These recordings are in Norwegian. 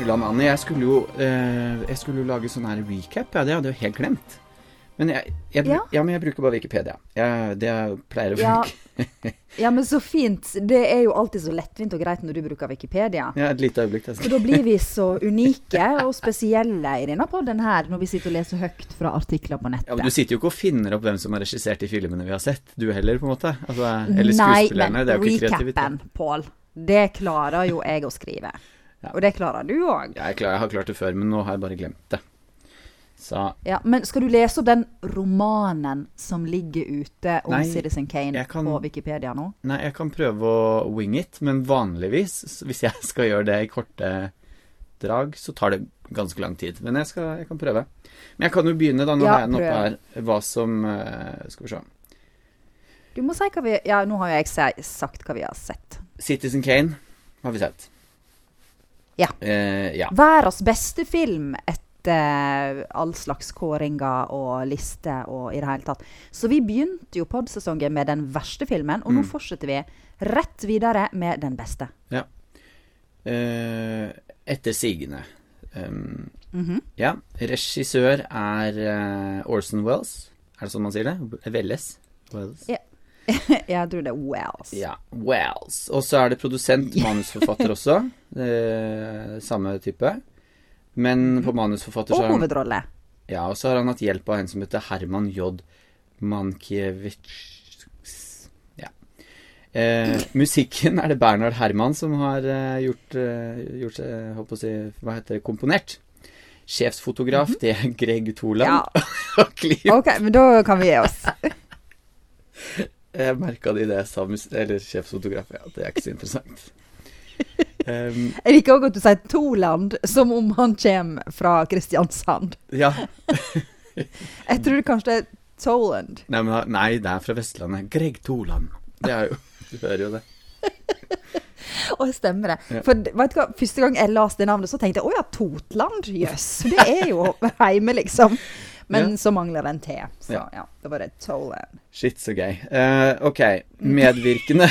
Gulland Annie, jeg skulle jo, eh, jeg skulle jo lage sånn her recap, ja, det hadde jeg jo helt glemt. Men jeg, jeg, Ja. ja. men jeg bruker bare Wikipedia. Jeg, det pleier å Ja. funke. Ja, men så fint. Det er jo alltid så lettvint og greit når du bruker Wikipedia. Ja, et lite øyeblikk. For da blir vi så unike og spesielle i denne podden her, når vi sitter og leser høyt fra artikler på nettet. Ja, men Du sitter jo ikke og finner opp hvem som har regissert de filmene vi har sett, du heller, på en måte. Altså, eller Nei, men det jo ikke kreativitet. recapen, Pål, det klarer jo jeg å skrive. Ja. Og det klarer du òg. Jeg, klar, jeg har klart det før, men nå har jeg bare glemt det. Så Ja, men skal du lese opp den romanen som ligger ute om Nei, Citizen Kane kan- på Wikipedia nå? Nei, jeg kan prøve å wing it, men vanligvis, hvis jeg skal gjøre det i korte drag, så tar det ganske lang tid. Men jeg, skal, jeg kan prøve. Men jeg kan jo begynne, da. Nå Ja, har jeg den oppe her. Hva som eh, Skal vi se. Du må si hva vi Ja, nå har jo jeg sagt hva vi har sett. Citizen Kane har vi sett. Ja. Eh, ja. Verdens beste film etter all slags kåringer og lister og i det hele tatt. Så vi begynte jo podsesongen med den verste filmen, og nå Mm. fortsetter vi rett videre med den beste. Eh, etter sigende. Um, Mhm. ja. Regissør er uh, Orson Wells. Er det sånn man sier det? Welles? Wells. Ja. jeg tror det er Wells. Ja, Wells. Og så er det produsent, manusforfatter også. Eh, samme type. Men på manusforfatter så Og hovedrolle. ja, og så har han hatt hjelp av en som heter Herman J. Mankiewicz. Eh, musikken er det Bernhard Herman som har eh, gjort, eh, gjort eh, holdt på å si, hva heter det, komponert. Sjefsfotograf, det er Greg Toland. Ja, Og klipp. OK, men da kan vi gi oss. Jeg merka det i det jeg sa, mus- eller sjefsfotograf. Ja, det er ikke så interessant. Um, Jeg liker òg at du sier Toland som om han kommer fra Kristiansand. ja. Jeg tror kanskje det er Toland. Nei, men, nei, det er fra Vestlandet. Greg Toland. Det er jo Du hører jo det. Å, stemmer det. Ja. For vet du hva, første gang jeg leste det navnet, så tenkte jeg å ja, Totland, jøss. Det er jo heime, liksom. Men så mangler det en T. Så Ja. da var det Toland. Shit, så gøy. Uh, ok, medvirkende.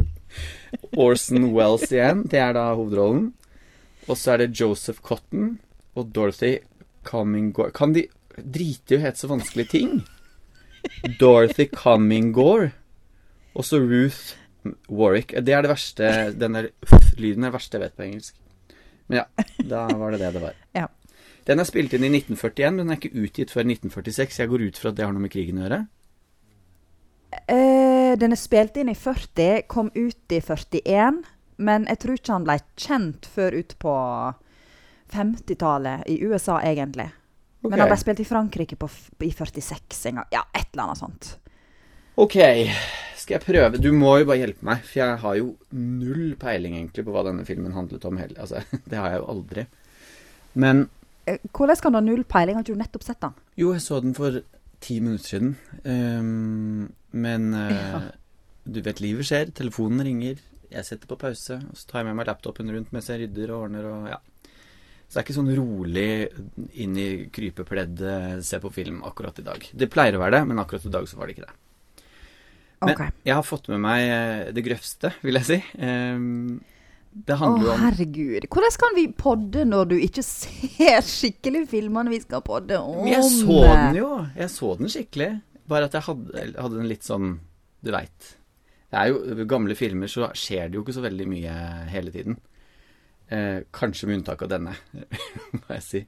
Orson Wells igjen, det er da hovedrollen. Og så er det Joseph Cotton og Dorothy Cummingore Kan de drite i å hete så vanskelige ting? Dorothy Cummingore. Og så Ruth Warwick. Det er det verste Den der lyden er det verste jeg vet på engelsk. Men ja, da var det det det var. Ja. Den er spilt inn i 1941, men den er ikke utgitt før 1946. Jeg går ut fra at det har noe med krigen å gjøre. Uh, den er spilt inn i 40, kom ut i 41. Men jeg tror ikke han ble kjent før ut på 50-tallet i USA, egentlig. Okay. Men han ble spilt i Frankrike på, i 46 en gang. Ja, et eller annet sånt. Ok, skal jeg prøve? Du må jo bare hjelpe meg, for jeg har jo null peiling egentlig på hva denne filmen handlet om heller. Altså, det har jeg jo aldri. Men Hvordan kan du ha null peiling? Har ikke du nettopp sett den? jo, jeg så den for ti minutter siden. Um, men uh, Ja. du vet, livet skjer. Telefonen ringer. Jeg setter på pause, og så tar jeg med meg laptopen rundt mens jeg rydder og ordner og ja. Så det er ikke sånn rolig inn i krypepleddet se på film akkurat i dag. Det pleier å være det, men akkurat i dag så var det ikke det. Men okay. jeg har fått med meg eh, det grøvste, vil jeg si. Ehm, det handler jo om herregud. Hvordan kan vi podde når du ikke ser skikkelig filmene vi skal podde om? Men jeg så den jo. Jeg så den skikkelig. Bare at jeg hadde, hadde den litt sånn Du veit. Det er jo gamle filmer, så skjer det jo ikke så veldig mye hele tiden. Eh, kanskje med unntak av denne, må jeg si.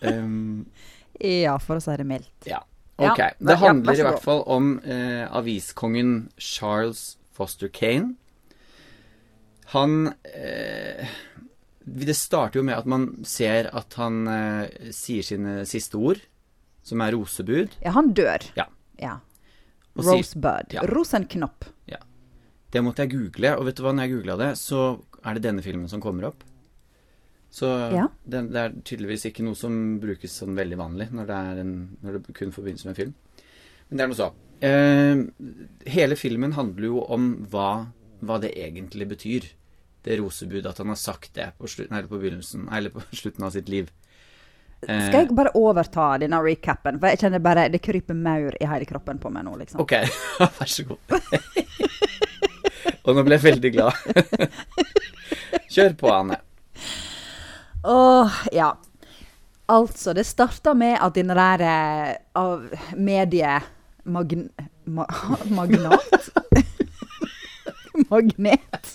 Um, Ja, for å si det mildt. ja. Ja, Ok. Ja, Det handler ja, i hvert fall om eh, aviskongen Charles Foster Kane. Han eh, Det starter jo med at man ser at han eh, sier sine siste ord, som er rosebud. Ja, han dør. Ja. ja. Rosebud. Ja. Rosenknopp. Det måtte jeg google, og vet du hva, når jeg googla det, så er det denne filmen som kommer opp. Så Ja. det, det er tydeligvis ikke noe som brukes sånn veldig vanlig når det, en, når det kun forbindes med film. Men det er noe så. Eh, hele filmen handler jo om hva, hva det egentlig betyr. Det rosebud, at han har sagt det på, slutten, eller på eller på slutten av sitt liv. Eh, Skal jeg bare overta denne recapen? For jeg kjenner bare det kryper maur i hele kroppen på meg nå, liksom. Ok, vær så god. og nå ble jeg veldig glad. Kjør på, Anne. Åh, ja. Altså, det starta med at den der av medie... Magn... Ma, magnat? Magnet.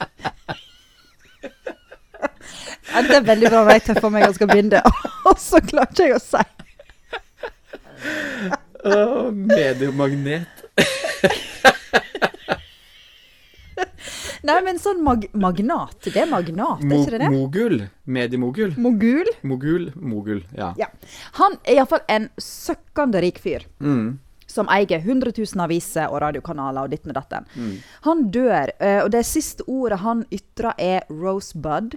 Ja, det er veldig bra når jeg tøffer meg og skal begynne, og så klarte jeg å si Åh, mediemagnet. Nei, men sånn mag magnat, det er magnat, er ikke det det? mogul. Mediemogul. Mogul? Mogul. Mogul. Ja. Ja. Han er iallfall en søkkende rik fyr. Mm. Som eier 100 000 aviser og radiokanaler og ditt med datten. Mm. Han dør, eh, og det siste ordet han ytrer er 'Rosebud'.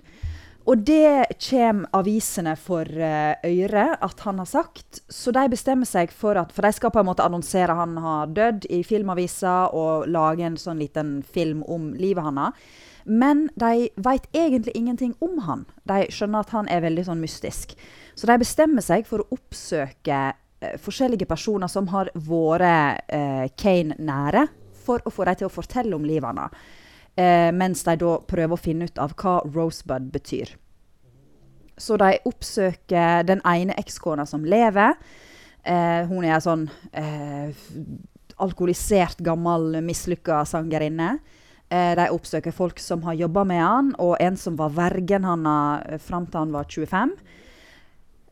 Og det kommer avisene for eh, øre at han har sagt, så de bestemmer seg for at For de skal på en måte annonsere han har dødd i filmavisa og lage en sånn liten film om livet hans. Men de veit egentlig ingenting om han. De skjønner at han er veldig sånn mystisk. Så de bestemmer seg for å oppsøke eh, forskjellige personer som har vært eh, Kane nære, for å få dem til å fortelle om livet hans. Eh, mens de da prøver å finne ut av hva Rosebud betyr. Så de oppsøker den ene ekskona som lever. Eh, hun er en sånn eh, alkoholisert, gammel, mislykka sangerinne. Eh, de oppsøker folk som har jobba med han, og en som var vergen hans fram til han var 25.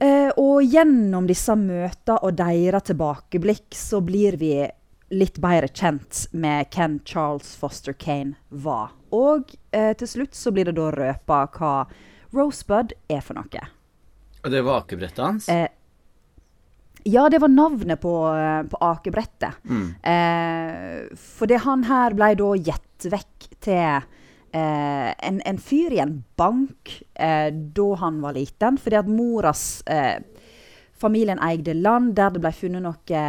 Eh, og gjennom disse møtene og deres tilbakeblikk så blir vi litt bedre kjent med hvem Charles Foster Kane var. Og eh, til slutt så blir det da røpa hva Rosebud er for noe. Og det var akebrettet hans? Eh, ja, det var navnet på, eh, på akebrettet. Mm. Eh, fordi han her ble da gitt vekk til eh, en, en fyr i en bank eh, da han var liten. Fordi at moras eh, Familien eide land der det ble funnet noe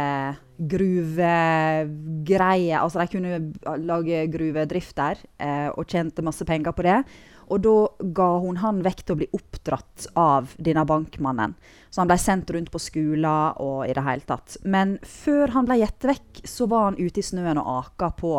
gruvegreier. Altså de kunne lage gruvedrift der eh, og tjente masse penger på det. Og da ga hun han vekk til å bli oppdratt av denne bankmannen. Så han ble sendt rundt på skoler og i det hele tatt. Men før han ble gitt vekk, så var han ute i snøen og aka på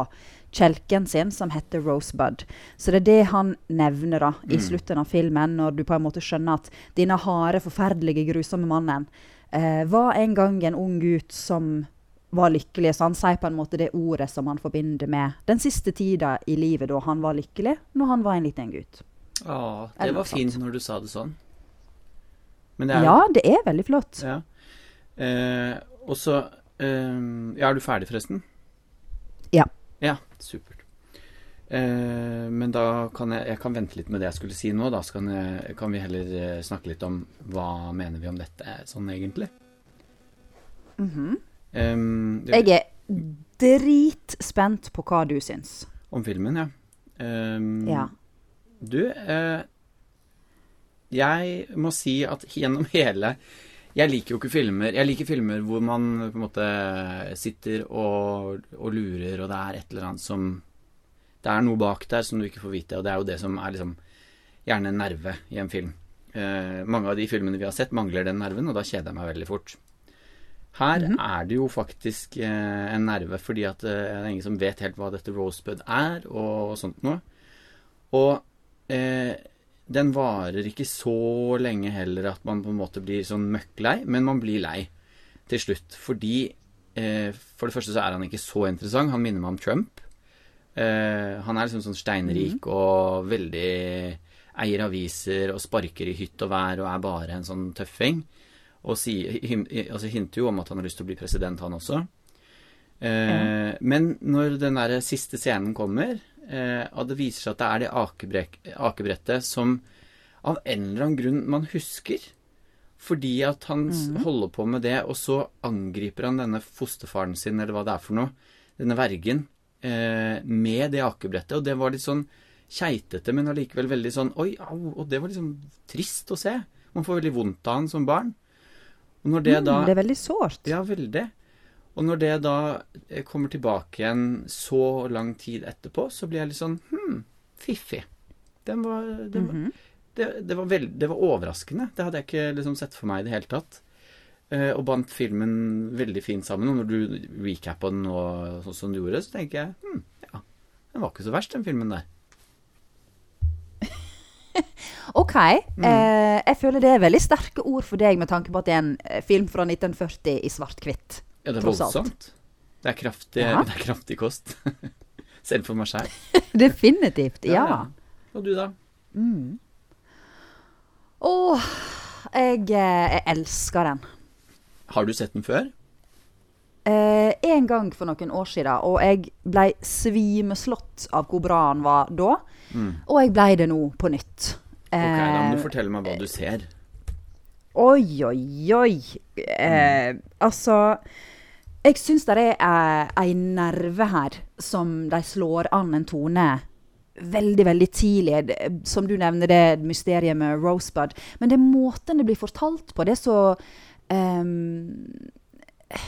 kjelken sin, som heter Rosebud. Så det er det han nevner da, i Mm. slutten av filmen, når du på en måte skjønner at denne harde, forferdelige, grusomme mannen eh, var en gang en ung gutt som var lykkelig. Så han sier på en måte det ordet som han forbinder med den siste tida i livet da han var lykkelig, når han var en liten gutt. Å, det var fint når du sa det sånn. Men det er Ja, det er veldig flott. Ja. Eh, og så eh, Ja, er du ferdig, forresten? Ja. Ja, supert. Eh, men da kan jeg, jeg kan vente litt med det jeg skulle si nå. Da kan, jeg, kan vi heller eh, snakke litt om hva mener vi om dette sånn egentlig. Mhm. Em, det- Jeg er dritspent på hva du syns. Om filmen, ja. Um, Ja. Du, uh, jeg må si at gjennom hele Jeg liker jo ikke filmer Jeg liker filmer hvor man på en måte sitter og, og lurer, og det er et eller annet som Det er noe bak der som du ikke får vite, og det er jo det som er liksom gjerne en nerve i en film. Eh, mange av de filmene vi har sett, mangler den nerven, og da kjeder jeg meg veldig fort. Her er det jo faktisk eh, en nerve, fordi at eh, det er ingen som vet helt hva dette Rosebud er, og sånt noe. Og eh, den varer ikke så lenge heller at man på en måte blir sånn møkklei, men man blir lei til slutt. Fordi eh, for det første så er han ikke så interessant. Han minner meg om Trump. Eh, han er liksom sånn steinrik og veldig eier aviser og sparker i hytt og vær og er bare en sånn tøffing. Og si, altså hinter jo om at han har lyst til å bli president, han også. Eh, Men når den der siste scenen kommer, eh, og det viser seg at det er det akebrek- akebrettet som av en eller annen grunn man husker, fordi at han mm. holder på med det, og så angriper han denne fosterfaren sin, eller hva det er for noe, denne vergen, eh, med det akebrettet. Og det var litt sånn keitete, men allikevel veldig sånn Oi, au. Og det var liksom trist å se. Man får veldig vondt av han som barn. Og når det Mm, da det er veldig sårt. ja, veldig. Og når det da eh, kommer tilbake igjen så lang tid etterpå, så blir jeg litt sånn Hm, fiffig. Den var, den var, Mhm. det, det, var veld, det var overraskende. Det hadde jeg ikke liksom sett for meg i det hele tatt. Eh, og bandt filmen veldig fint sammen. Og når du recappa den nå sånn som du gjorde, så tenker jeg hm, ja, den var ikke så verst, den filmen der. OK. Mm. Eh, jeg føler det er veldig sterke ord for deg, med tanke på at det er en eh, film fra 1940 i svart-hvitt. Ja, det er voldsomt. Det er kraftig, Ja. det er kraftig kost. Selv for meg sjæl. Definitivt. Ja. Og du, da? Åh, jeg, eh, jeg elsker den. Har du sett den før? Eh, en gang for noen år siden, og jeg ble svimeslått av hvor bra han var da. Og jeg ble det nå på nytt. Ok, Da må Eh, du fortelle meg hva du ser. Oi, oi, oi. Eh, altså Jeg syns det er eh, ei nerve her som de slår an en tone veldig, veldig tidlig. Som du nevner, det mysteriet med Rosebud. Men det er måten det blir fortalt på. Det er så eh,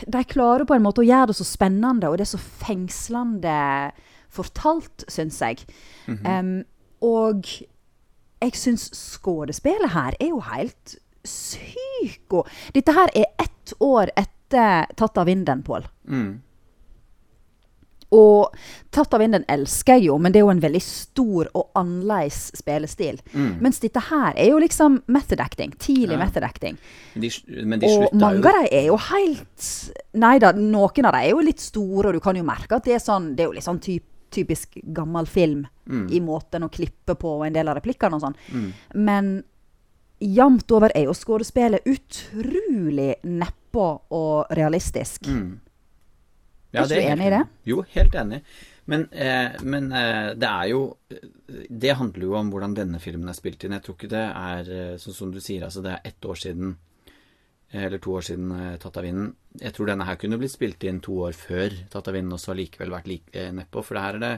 De klarer på en måte å gjøre det så spennende, og det er så fengslende fortalt, syns jeg. Em, og jeg syns skuespillet her er jo helt psyko. Dette her er ett år etter Tatt av vinden, Pål. Mm. Og Tatt av vinden elsker jeg jo, men det er jo en veldig stor og annerledes spillestil. Mm. Mens dette her er jo liksom method acting. Tidlig Ja. method acting. De, men de Og mange jo av dem er jo helt Nei da, noen av dem er jo litt store, og du kan jo merke at det er sånn Det er jo litt sånn typ, typisk gammel film Mm. i måten å klippe på og en del av replikkene og sånn. Men jevnt over er jo skuespillet utrolig nedpå og realistisk. Mm. Er ikke du enig i det? Jo, helt enig. Men, eh, men eh, det er jo Det handler jo om hvordan denne filmen er spilt inn. Jeg tror ikke det er sånn som du sier, altså det er ett år siden eller to år siden eh, Tatt av vinden. Jeg tror denne her kunne blitt spilt inn to år før Tatt av vinden, og så allikevel vært like eh, nedpå. For det her er det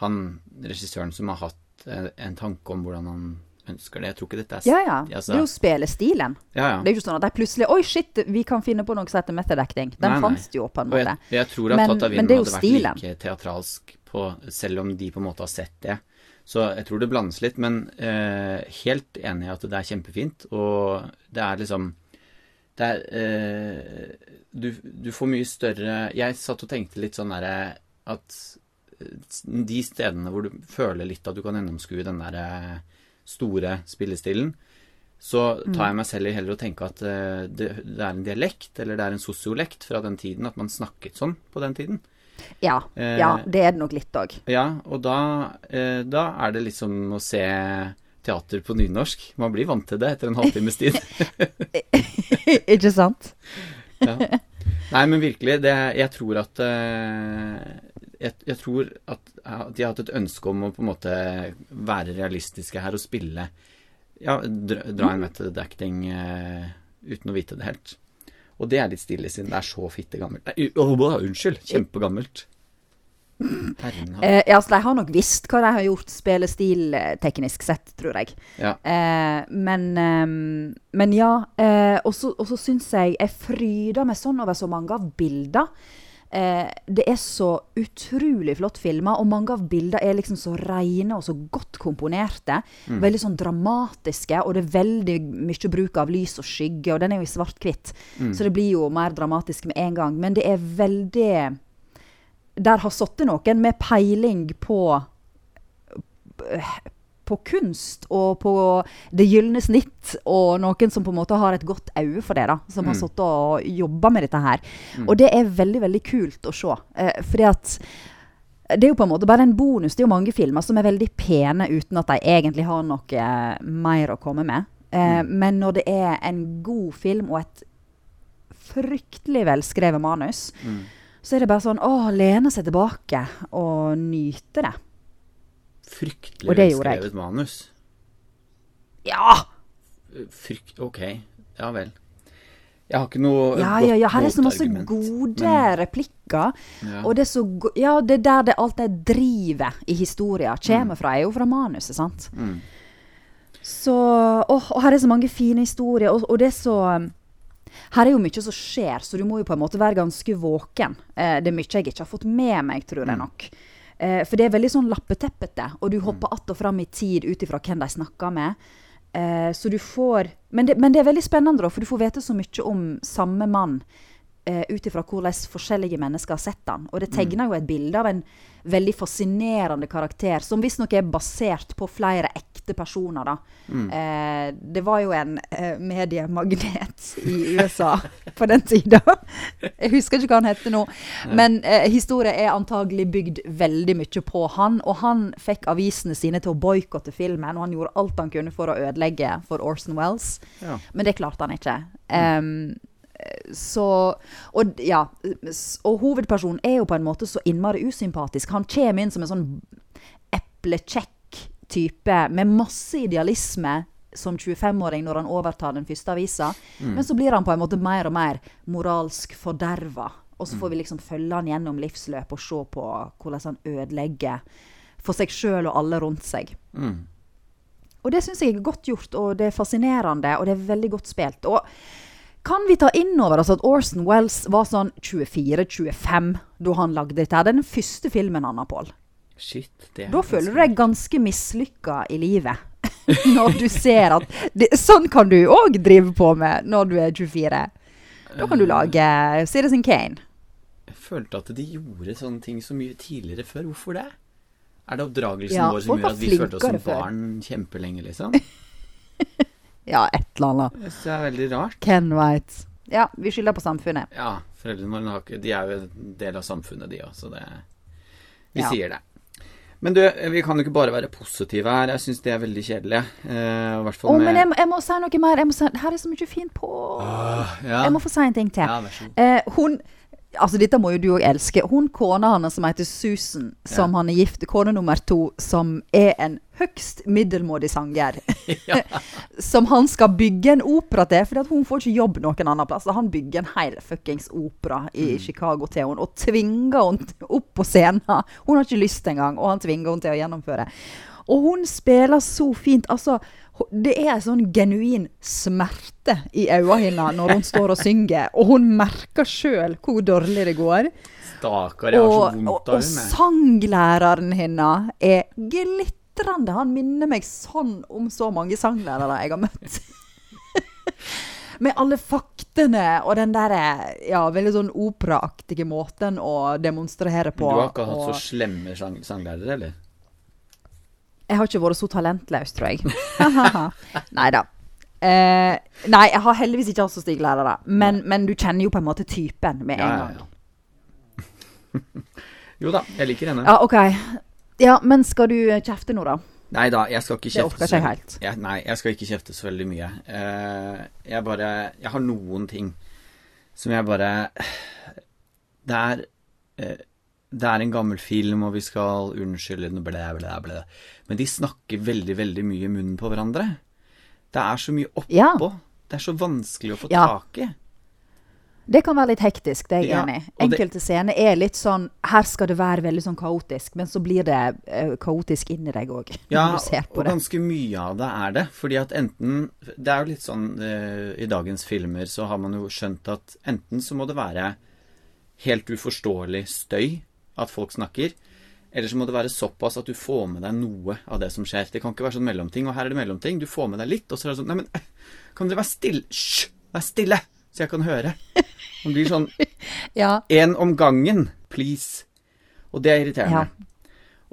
han regissøren som har hatt eh, en tanke om hvordan han ønsker det. Jeg tror ikke dette er Ja, ja. altså- Det er jo spillestilen. ja, ja. Det er jo ikke sånn at de plutselig Oi, shit, vi kan finne på noe som heter method acting. Den Nei, fantes jo på en måte. jeg, jeg tror at Men- Tatt av men det er vinden hadde vært stilen. like teatralsk på, selv om de på en måte har sett det. Så jeg tror det blandes litt, men eh, helt enig i at det er kjempefint. Og det er liksom Det er eh, du, du får mye større Jeg satt og tenkte litt sånn derre at eh, de stedene hvor du føler litt at du kan gjennomskue den derre store spillestilen, så tar jeg meg selv i heller å tenke at eh, det, det er en dialekt, eller det er en sosiolekt fra den tiden, at man snakket sånn på den tiden. Ja, Eh, ja, det er det nok litt òg. Ja, og da, eh, da er det liksom å se teater på nynorsk. Man blir vant til det etter en halvtimes tid. ikke sant? ja. Nei, men virkelig, det, jeg tror at eh, jeg, jeg tror at, de har hatt et ønske om å på en måte være realistiske her og spille Ja, dra, dra en method acting uh, uten å vite det helt. Og det er litt stille siden det er så fitte gammelt. Nei, unnskyld! Kjempegammelt. Eh, ja, altså, de har nok visst hva de har gjort spillestil-teknisk sett, tror jeg. Ja. Eh, men, eh, men ja. Eh, og så syns jeg jeg fryder meg sånn over så mange av bilder. Eh, det er så utrolig flott filma, og mange av bildene er liksom så rene og så godt komponerte. Veldig sånn dramatiske, og det er veldig mye bruk av lys og skygge. Og den er jo i svart-hvitt, så det blir jo mer dramatisk med en gang. Men det er veldig Der har sittet noen med peiling på på kunst og på det gylne snitt, og noen som på en måte har et godt øye for det, da, som har sittet og jobba med dette her. Og det er veldig, veldig kult å se. Eh, fordi at det er jo på en måte bare en bonus. Det er jo mange filmer som er veldig pene uten at de egentlig har noe mer å komme med. Eh, Men når det er en god film og et fryktelig velskrevet manus, så er det bare sånn å lene seg tilbake og nyte det. Fryktelig velskrevet manus. Ja! Frykt... Ok, ja vel. Jeg har ikke noe Ja, godt ja, ja. Her er så masse argument, gode men- replikker. Ja. Og det er så go Ja, det er der det alt det drivet i historien kommer fra, er jo fra manuset, sant? Mm. Så åh, Og her er så mange fine historier, og, og det er så Her er jo mye som skjer, så du må jo på en måte være ganske våken. Eh, det er mye jeg ikke har fått med meg, tror jeg nok. Eh, for det er veldig sånn lappeteppete, og du hopper att og fram i tid ut ifra hvem de snakker med. Eh, så du får men det, men det er veldig spennende, for du får vite så mye om samme mann eh, ut ifra hvordan forskjellige mennesker har sett han. Og det tegner jo et bilde av en veldig fascinerende karakter, som visstnok er basert på flere ekte personer, da. Eh, det var jo en eh, mediemagnet i USA på den tida. Jeg husker ikke hva han heter nå. Men eh, historien er antagelig bygd veldig mye på han. Og han fikk avisene sine til å boikotte filmen, og han gjorde alt han kunne for å ødelegge for Orson Wells. Ja. Men det klarte han ikke. Em, så og, ja, og hovedpersonen er jo på en måte så innmari usympatisk. Han kommer inn som en sånn eplekjekk type med masse idealisme som 25-åring når han overtar den første avisa. Men så blir han på en måte mer og mer moralsk forderva. Og så får vi liksom følge han gjennom livsløpet og se på hvordan han ødelegger for seg sjøl og alle rundt seg. Mm. Og det syns jeg er godt gjort, og det er fascinerende, og det er veldig godt spilt. Og kan vi ta inn over oss at Orson Wells var sånn 24-25 da han lagde dette? her? Det er den første filmen han har, Pål. Shit, det er Da føler du deg ganske mislykka i livet. når du ser at det, Sånn kan du òg drive på med når du er 24. Da kan du lage Citizen Kane. Jeg følte at de gjorde sånne ting så mye tidligere før. Hvorfor det? Er det oppdragelsen Ja, vår som gjør at vi følte oss som før. barn kjempelenge, liksom? Ja, et eller annet. Jeg synes det er veldig rart. Ken White. Ja, vi skylder på samfunnet. Ja, foreldrene våre De er jo en del av samfunnet, de òg, så det Vi Ja. sier det. Men du, vi kan jo ikke bare være positive her. Jeg syns det er veldig kjedelig. Eh, hvert fall oh, med men jeg, jeg må si noe mer. Jeg må si, her er så mye fint på. Åh, ja. Jeg må få si en ting til. ja. Eh, hun Altså, dette må jo du òg elske. Hun kona hans som heter Susan, som han er gift Kone nummer to, som er en høgst middelmådig sanger. som han skal bygge en opera til, for hun får ikke jobb noen annen plass. Så han bygger en hel fuckings opera i Chicago til henne, og tvinger henne opp på scenen. Hun har ikke lyst engang, og han tvinger henne til å gjennomføre. Og hun spiller så fint. Altså, det er en sånn genuin smerte i øynene hennes når hun står og synger. Og hun merker sjøl hvor dårlig det går. Stakkar, jeg har så Og, og, vondt og av henne. sanglæreren hennes er glitrende. Han minner meg sånn om så mange sanglærere jeg har møtt. Med alle faktene og den der ja, veldig sånn operaaktige måten å demonstrere på. Men du har ikke hatt og- så slemme sang sanglærere, eller? Jeg har ikke vært så talentløs, tror jeg. nei da. Eh, nei, jeg har heldigvis ikke hatt så stygge lærere. Men, men du kjenner jo på en måte typen med en Ja, ja, gang. ja. jo da, jeg liker henne. Ja, OK. Ja, men skal du kjefte nå, da? Nei da, jeg skal ikke Det kjefte orker ikke jeg helt. Jeg, nei, jeg skal ikke kjefte så veldig mye. Eh, jeg bare Jeg har noen ting som jeg bare Det er eh, Det er en gammel film, og vi skal unnskylde den, blæ, blæ, blæ. Men de snakker veldig, veldig mye i munnen på hverandre. Det er så mye oppå. Ja. Det er så vanskelig å få Ja. tak i. Det kan være litt hektisk, det er jeg Ja, enig i. Enkelte det- scener er litt sånn Her skal det være veldig sånn kaotisk, men så blir det eh, kaotisk inni deg òg. Ja, og det. ganske mye av det er det. Fordi at enten Det er jo litt sånn uh, I dagens filmer så har man jo skjønt at enten så må det være helt uforståelig støy at folk snakker, eller så må det være såpass at du får med deg noe av det som skjer. Det kan ikke være sånn mellomting, og her er det mellomting. Du får med deg litt, og så er det sånn Neimen, eh, kan dere være stille? Hysj! Vær stille! Så jeg kan høre. Man blir sånn Ja, En om gangen, please. Og det er irriterende.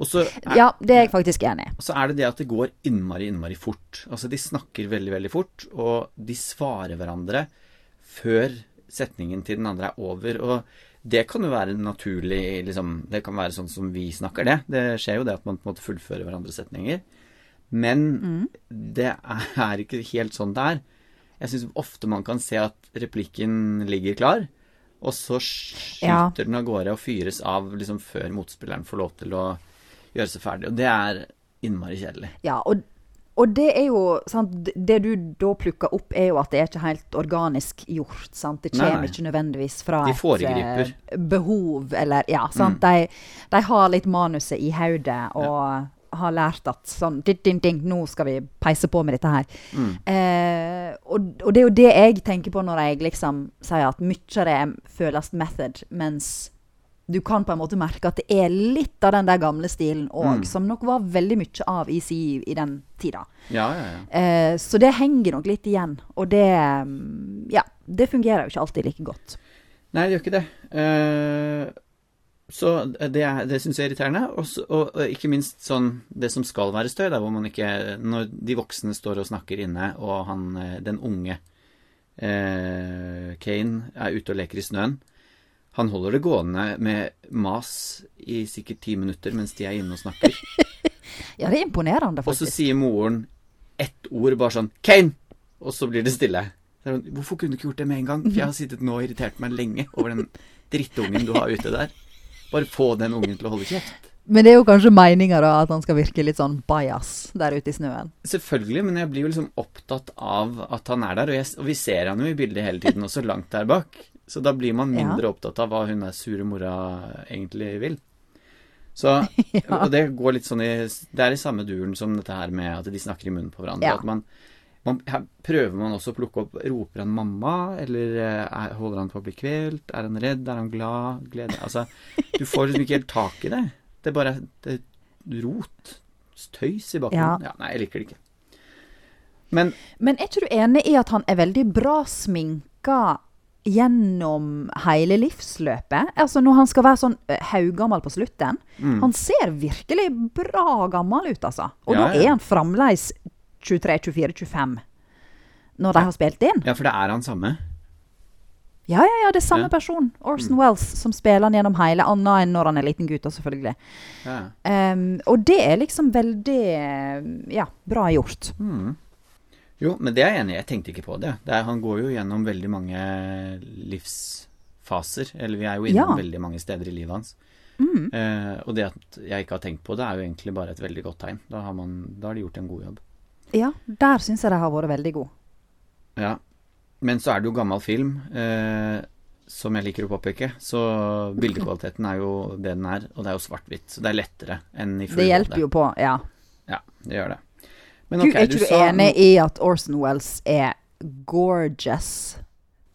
Så er, ja, det er jeg faktisk enig i. og så er det det at det går innmari, innmari fort. Altså, de snakker veldig, veldig fort, og de svarer hverandre før setningen til den andre er over. Og det kan jo være naturlig, liksom Det kan være sånn som vi snakker det. Det skjer jo det at man på en måte fullfører hverandres setninger. Men det er ikke helt sånn det er. Jeg syns ofte man kan se at replikken ligger klar, og så skyter Ja. den av gårde og fyres av liksom før motspilleren får lov til å gjøre seg ferdig. Og det er innmari kjedelig. Ja, og, og det er jo sant, Det du da plukker opp, er jo at det er ikke helt organisk gjort. Sant? Det kommer nei. ikke nødvendigvis fra et eh, behov, eller Ja, sant. De, de har litt manuset i hodet og har lært at sånn ding, ding, ding, Nå skal vi peise på med dette her. Eh, og, og det er jo det jeg tenker på når jeg liksom sier at mye av det føles method, mens du kan på en måte merke at det er litt av den der gamle stilen òg, som nok var veldig mye av i, si, i den tida. Ja, ja, ja. Eh, så det henger nok litt igjen. Og det mm, Ja, det fungerer jo ikke alltid like godt. Nei, det gjør ikke det. Eh, Så det, er- det syns jeg er irriterende. Også, og, og ikke minst sånn det som skal være støy, der hvor man ikke Når de voksne står og snakker inne, og han eh, den unge eh, Kane er ute og leker i snøen. Han holder det gående med mas i sikkert ti minutter mens de er inne og snakker. Ja, det er imponerende, Og så sier moren ett ord, bare sånn 'Kane!' Og så blir det stille. Hvorfor kunne du ikke gjort det med en gang? For jeg har sittet nå og irritert meg lenge over den drittungen du har ute der. Bare få den ungen til å holde kjeft. Men det er jo kanskje meninga at han skal virke litt sånn bajas der ute i snøen. Selvfølgelig, men jeg blir jo liksom opptatt av at han er der. Og, jeg, og vi ser han jo i bildet hele tiden, også langt der bak. Så da blir man mindre opptatt av hva hun der sure mora egentlig vil. Så, Og det går litt sånn i Det er i samme duren som dette her med at de snakker i munnen på hverandre. Ja. At man, man, her prøver man også å plukke opp Roper han mamma, eller eh, er, holder han på å bli kvelt? Er han redd? Er han glad? Glede? Altså, du får liksom ikke helt tak i det. Det er bare det er rot. Tøys i bakgrunnen. Ja. nei, jeg liker det ikke. Men Men er ikke du enig i at han er veldig bra sminka gjennom hele livsløpet? Altså Når han skal være sånn haugammal på slutten. Han ser virkelig bra gammel ut, altså. Og Ja, da er han fremdeles 23-24-25 når de har spilt inn. Ja, for det er han samme. Ja, ja, ja, det er samme Ja. person, Orson Wells, som spiller han gjennom hele, annet enn når han er liten gutt, selvfølgelig. Ja. Um, og det er liksom veldig ja, bra gjort. Mm. Jo, men det er jeg enig i. Jeg tenkte ikke på det. det er, han går jo gjennom veldig mange livsfaser. Eller vi er jo innom Ja. veldig mange steder i livet hans. Mm. Eh, og det at jeg ikke har tenkt på det, er jo egentlig bare et veldig godt tegn. Da har, man, da har de gjort en god jobb. Ja, der syns jeg de har vært veldig gode. Ja. Men så er det jo gammel film, eh, som jeg liker å påpeke. Så bildekvaliteten er jo det den er, og det er jo svart-hvitt. Så det er lettere enn i full Det hjelper jo på, ja. Ja, det gjør det. Men Gud, ok, er ikke du enig i at Orson Wells er gorgeous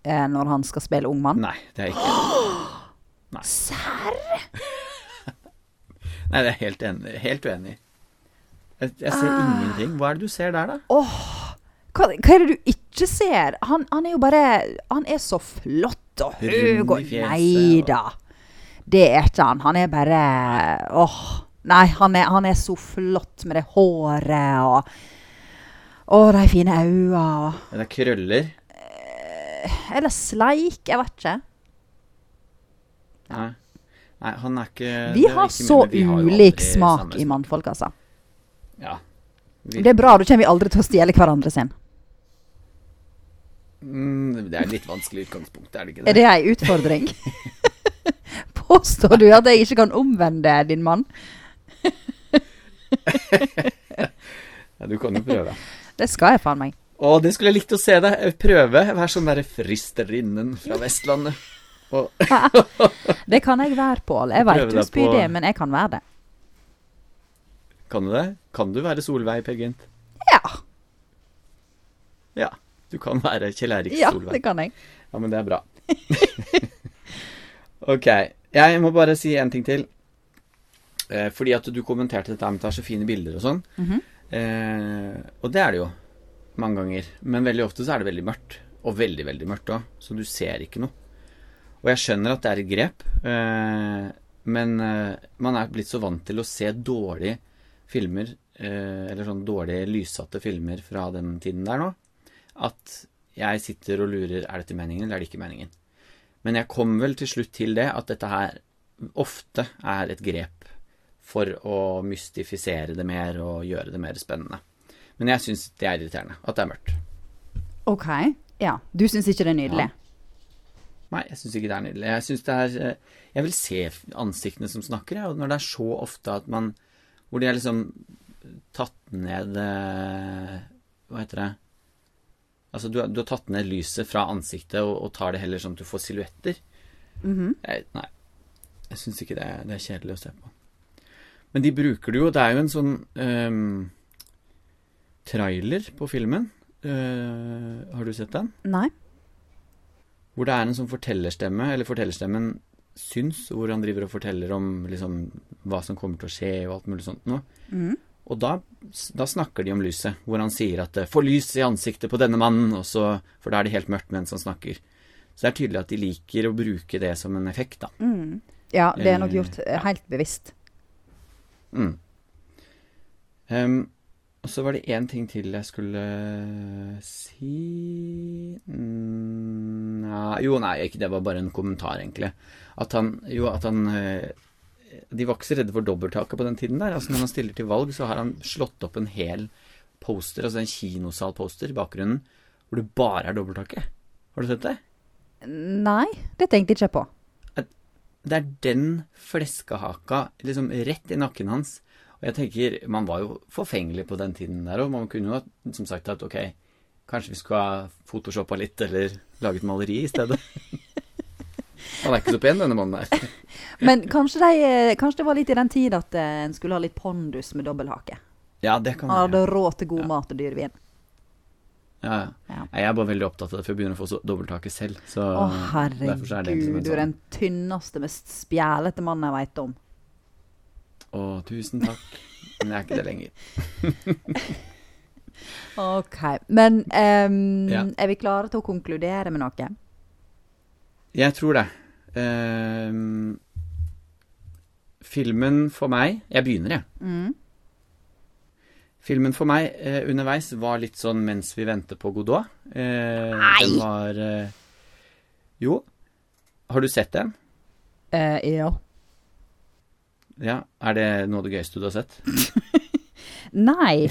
eh, når han skal spille ung mann? Nei, det er jeg ikke. Serr? Nei, det er helt, enig, helt uenig i. Jeg, jeg ser ingenting. Hva er det du ser der, da? Hva, hva er det du ikke ser? Han, han er jo bare Han er så flott og høy og Nei da. Det er ikke han. Han er bare Åh. Nei, han er, han er så flott med det håret og Å, de fine øynene Det er krøller. Eller sleik, jeg vet ikke. Nei. Nei, han er ikke Vi har ikke så vi har ulik smak i mannfolk, altså. Ja. Det er bra, da kommer vi aldri til å stjele hverandre sin. Mm, det er et litt vanskelig utgangspunkt, er det ikke det? Er det ei utfordring? Påstår du at jeg ikke kan omvende din mann? Ja, du kan jo prøve. Det skal jeg faen meg. Å, det skulle jeg likt å se deg prøve. Vær sånn derre fristerinnen fra Vestlandet. Det kan jeg være, Pål. Jeg veit du spyr det, men jeg kan være det. kan du det? Kan du være Solveig, Per Gynt? Ja, Ja. Du kan være Kjell Erik ja det kan jeg. Ja, men det er bra. ok. Jeg må bare si en ting til. Eh, fordi at du kommenterte dette med at det er så fine bilder og sånn. Mhm. eh, og det er det jo. Mange ganger. Men veldig ofte så er det veldig mørkt. Og veldig, veldig mørkt òg. Så du ser ikke noe. Og jeg skjønner at det er et grep. Eh, men eh, man er blitt så vant til å se dårlige filmer, eh, eller sånn dårlige lyssatte filmer fra den tiden der nå, at jeg sitter og lurer er dette meningen eller er det ikke meningen. Men jeg kom vel til slutt til det at dette her ofte er et grep for å mystifisere det mer og gjøre det mer spennende. Men jeg syns det er irriterende at det er mørkt. OK. Ja. Du syns ikke det er nydelig? Nei, jeg syns ikke det er nydelig. Jeg syns det er eh, Jeg vil se ansiktene som snakker, jeg. Og når det er så ofte at man Hvor de er liksom tatt ned eh, Hva heter det Altså, du, du har tatt ned lyset fra ansiktet og, og tar det heller sånn at du får silhuetter. Mm -hmm. Nei. Jeg syns ikke det, det er kjedelig å se på. Men de bruker det jo Det er jo en sånn ehm, trailer på filmen. Eh, har du sett den? Nei? Hvor det er en sånn fortellerstemme, eller fortellerstemmen syns, hvor han driver og forteller om liksom, hva som kommer til å skje og alt mulig sånt noe. Mm. Og da, da snakker de om lyset, hvor han sier at eh, 'få lys i ansiktet på denne mannen', og så, for da er det helt mørkt mens han snakker. Så det er tydelig at de liker å bruke det som en effekt, da. Mm. Ja, det er nok Eh, gjort eh, helt bevisst. Mm. Um, og så var det én ting til jeg skulle si mm, nei, Jo, nei, ikke det var bare en kommentar, egentlig. At han Jo, at han eh, De var ikke så redde for dobbelttaket på den tiden der. Altså Når han stiller til valg, så har han slått opp en hel poster, altså en kinosalposter i bakgrunnen, hvor det bare er dobbelttaket. Har du sett det? Nei, det tenkte jeg ikke på. Det er den fleskehaka liksom rett i nakken hans. Og jeg tenker, man var jo forfengelig på den tiden der, og man kunne jo som sagt at ok, kanskje vi skulle ha photoshoppa litt, eller laget maleri i stedet. Han er ikke så pen, denne mannen her. Men kanskje, de, eh, kanskje det var litt i den tid at eh, en skulle ha litt pondus med dobbelthake. Ja, det kan Han hadde være. råd til god mat og dyr vin. Ja, ja. Jeg er bare veldig opptatt av det, for jeg begynner å få så dobbelttaket selv. Så Å, herregud, er liksom du er sånn den tynneste, mest spjælete mannen jeg veit om. Å, tusen takk. Men jeg er ikke det lenger. OK. Men um, Ja. er vi klare til å konkludere med noe? Jeg tror det. Um, filmen for meg Jeg begynner, jeg. Mm. Filmen for meg eh, underveis var litt sånn mens vi venter på Godot. Eh, Nei! Den var eh, Jo. Har du sett den? Eh, ja. Ja. Er det noe av det gøyeste du har sett? Nei,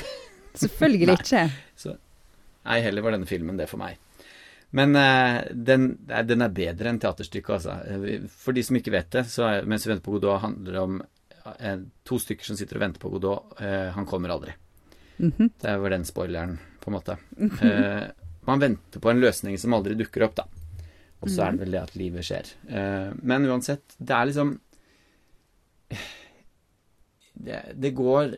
selvfølgelig Nei. ikke. Nei, heller var denne filmen det for meg. Men eh, den, den er bedre enn teaterstykket, altså. Eh, For de som ikke vet det, så er, Mens vi venter på Godot, handler det om eh, to stykker som sitter og venter på Godot. Han kommer aldri. Mhm. Det var den spoileren, på en måte. Eh, man venter på en løsning som aldri dukker opp, da. Og så er det vel det at livet skjer. Eh, men uansett, det er liksom det, det går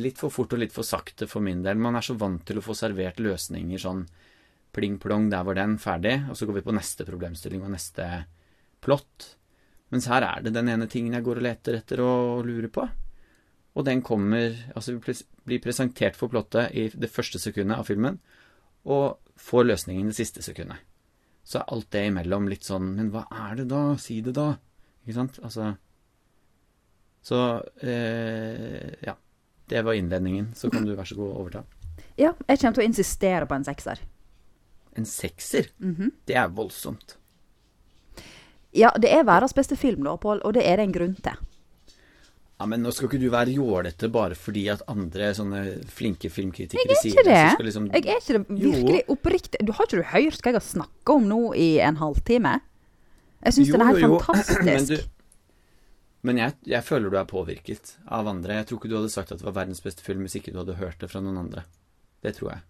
litt for fort og litt for sakte for min del. Man er så vant til å få servert løsninger sånn pling-plong, der var den, ferdig. Og så går vi på neste problemstilling og neste plott. Mens her er det den ene tingen jeg går og leter etter og lurer på. Og den kommer Altså, vi blir presentert for plottet i det første sekundet av filmen, og får løsningen i det siste sekundet. Så er alt det imellom litt sånn Men hva er det da? Si det, da. Ikke sant? Altså Så eh, Ja. Det var innledningen. Så kan du vær så god overta. Ja, jeg kommer til å insistere på en sekser. En sekser? Mhm. Det er voldsomt. Ja, det er verdens beste film, da, Pål, og det er det en grunn til. Ja, Men nå skal ikke du være jålete bare fordi at andre sånne flinke filmkritikere Jeg er ikke det. det. liksom, Jeg er ikke det virkelig oppriktig. Du Har ikke du hørt hva jeg har snakka om nå i en halvtime? Jeg syns den er helt jo. fantastisk. Men, du, men jeg, jeg føler du er påvirket av andre. Jeg tror ikke du hadde sagt at det var verdens beste film hvis ikke du hadde hørt det fra noen andre. Det tror jeg.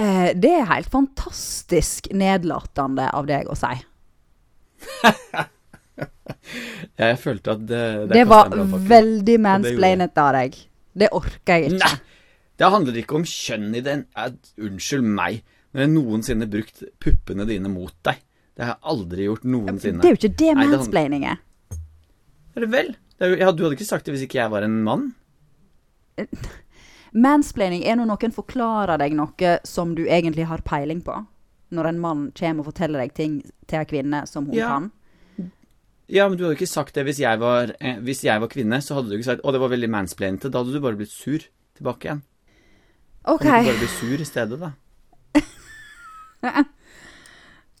Eh, det er helt fantastisk nedlatende av deg å si. Jeg følte at det Det, det var veldig mansplainet av deg. Det orker jeg ikke. Nei! Det handler ikke om kjønn i den. jeg, Unnskyld meg. Når jeg noensinne brukt puppene dine mot deg. Det har jeg aldri gjort noensinne. Det er jo ikke det mansplaining er. Er det vel? Det er jo, ja, du hadde ikke sagt det hvis ikke jeg var en mann? Mansplaining er når noen forklarer deg noe som du egentlig har peiling på. Når en mann kommer og forteller deg ting til en kvinne som hun Ja. kan. Ja, men du hadde ikke sagt det hvis jeg var, eh, hvis jeg var kvinne. Så hadde du ikke sagt 'Å, det var veldig mansplainete'. Da hadde du bare blitt sur tilbake igjen. OK. Kan du ikke bare bli sur i stedet, da?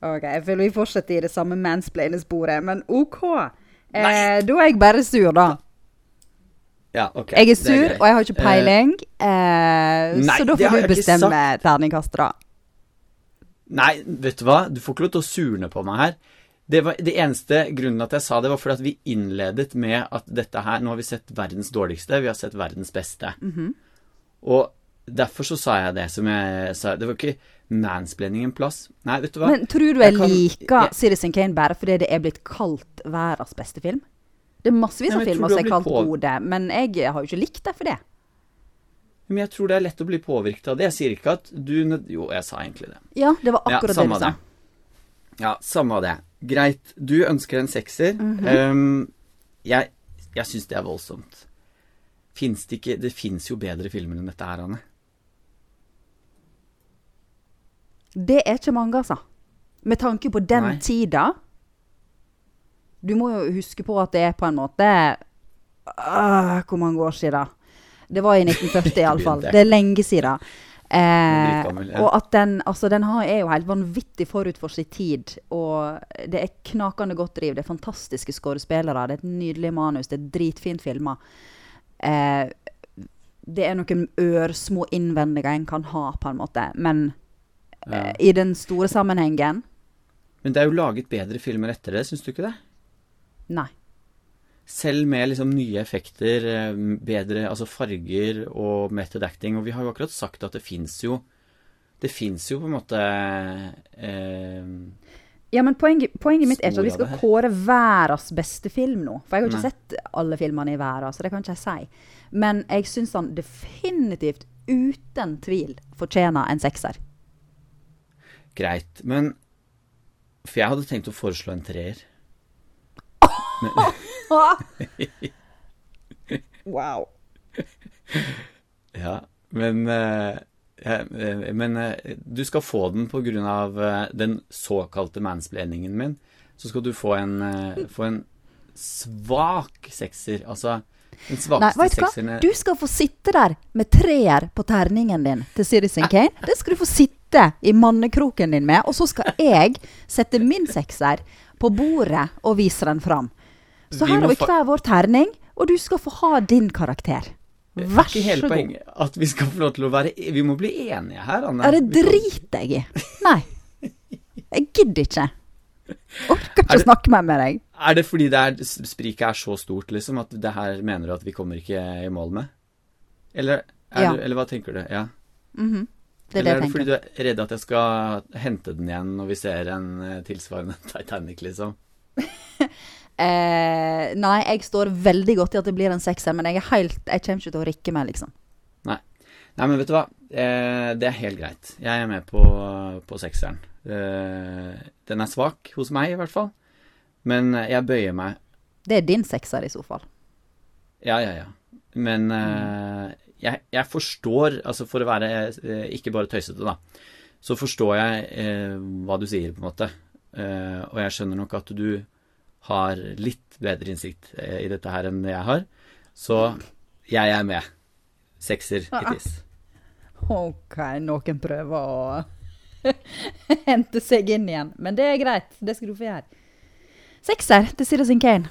Ok, Jeg føler vi fortsetter i det samme mansplainesporet men OK. Eh, da er jeg bare sur, da. Ja, ok. Jeg er det sur, greit. og jeg har ikke peiling. Eh, nei, så da det har får jeg du ikke bestemme terningkastet, da. Nei, vet du hva? Du får ikke lov til å surne på meg her. Det, var, det eneste grunnen at jeg sa det, var fordi at vi innledet med at dette her Nå har vi sett verdens dårligste, vi har sett verdens beste. Mhm. Og derfor så sa jeg det som jeg sa. Det var ikke mansplaining en plass. Nei, vet du hva? Men tror du jeg, Jeg kan- liker jeg- Citizen Kane bare fordi det er blitt kalt verdens beste film? Det er massevis av filmer som er kalt på- gode, men jeg har jo ikke likt det for det. Men jeg tror det er lett å bli påvirket av det. Jeg sier ikke at du Jo, jeg sa egentlig det. Ja, det var Ja, akkurat det du sa. det. Ja, samme av det. Greit. Du ønsker en sekser. Mm -hmm. um, jeg jeg syns det er voldsomt. Fins det ikke Det fins jo bedre filmer enn dette her, Anne. Det er ikke mange, altså. Med tanke på den Nei. tida. Du må jo huske på at det er på en måte øh, Hvor mange år siden? Det var i 1940 iallfall. Det er lenge siden. Eh, og at den, altså den har, er jo helt vanvittig forut for sin tid. Og det er knakende godt driv. Det er fantastiske skuespillere. Det er et nydelig manus. Det er dritfint filma. Eh, det er noen ørsmå innvendinger en kan ha, på en måte. Men Ja. eh, i den store sammenhengen Men det er jo laget bedre filmer etter det, syns du ikke det? nei. Selv med liksom nye effekter, eh, bedre altså farger og method acting. Og vi har jo akkurat sagt at det fins jo Det fins jo på en måte eh, Ja, men poenget, poenget mitt er ikke at vi skal kåre verdens beste film nå. For jeg har ikke Nei. sett alle filmene i verden, så det kan ikke jeg si. Men jeg syns han definitivt, uten tvil, fortjener en sekser. Greit. Men For jeg hadde tenkt å foreslå en treer. wow. Ja, men eh, eh, Men eh, du skal få den på grunn av den såkalte mansplainingen min. Så skal du få en, få en svak sekser. Altså den svakeste Nei, du hva? Du skal få sitte der med treer på terningen din til Citizen Kane. Det skal du få sitte i mannekroken din med, og så skal jeg sette min sekser på bordet og vise den fram. Så her har vi hver vår terning, og du skal få ha din karakter. Vær så god. Det er ikke hele poenget at vi skal få lov til å være Vi må bli enige her, Anne. Er det driter jeg i. Nei. Jeg gidder ikke. Orker Er ikke det- snakke mer med deg. Er det fordi det er, spriket er så stort, liksom, at det her mener du at vi kommer ikke i mål med? Eller, er Ja. du, eller hva tenker du? Ja. Mhm. Det er eller er det det fordi du er redd at jeg skal hente den igjen når vi ser en eh, tilsvarende Titanic, liksom? Eh, nei, jeg står veldig godt i at det blir en sekser, men jeg er helt Jeg kommer ikke til å rikke meg, liksom. Nei. Nei, men vet du hva? Eh, det er helt greit. Jeg er med på, på sekseren. Eh, den er svak, hos meg i hvert fall. Men jeg bøyer meg. Det er din sekser, i så fall. Ja, ja, ja. Men eh, jeg, jeg forstår, altså for å være eh, ikke bare tøysete, da, så forstår jeg eh, hva du sier, på en måte. Eh, og jeg skjønner nok at du har litt bedre innsikt eh, i dette her enn jeg har. Så jeg er med. Sekser hittis. OK, noen prøver å hente seg inn igjen. Men det er greit. Det skal du få gjøre. Sekser til Citizen Kane.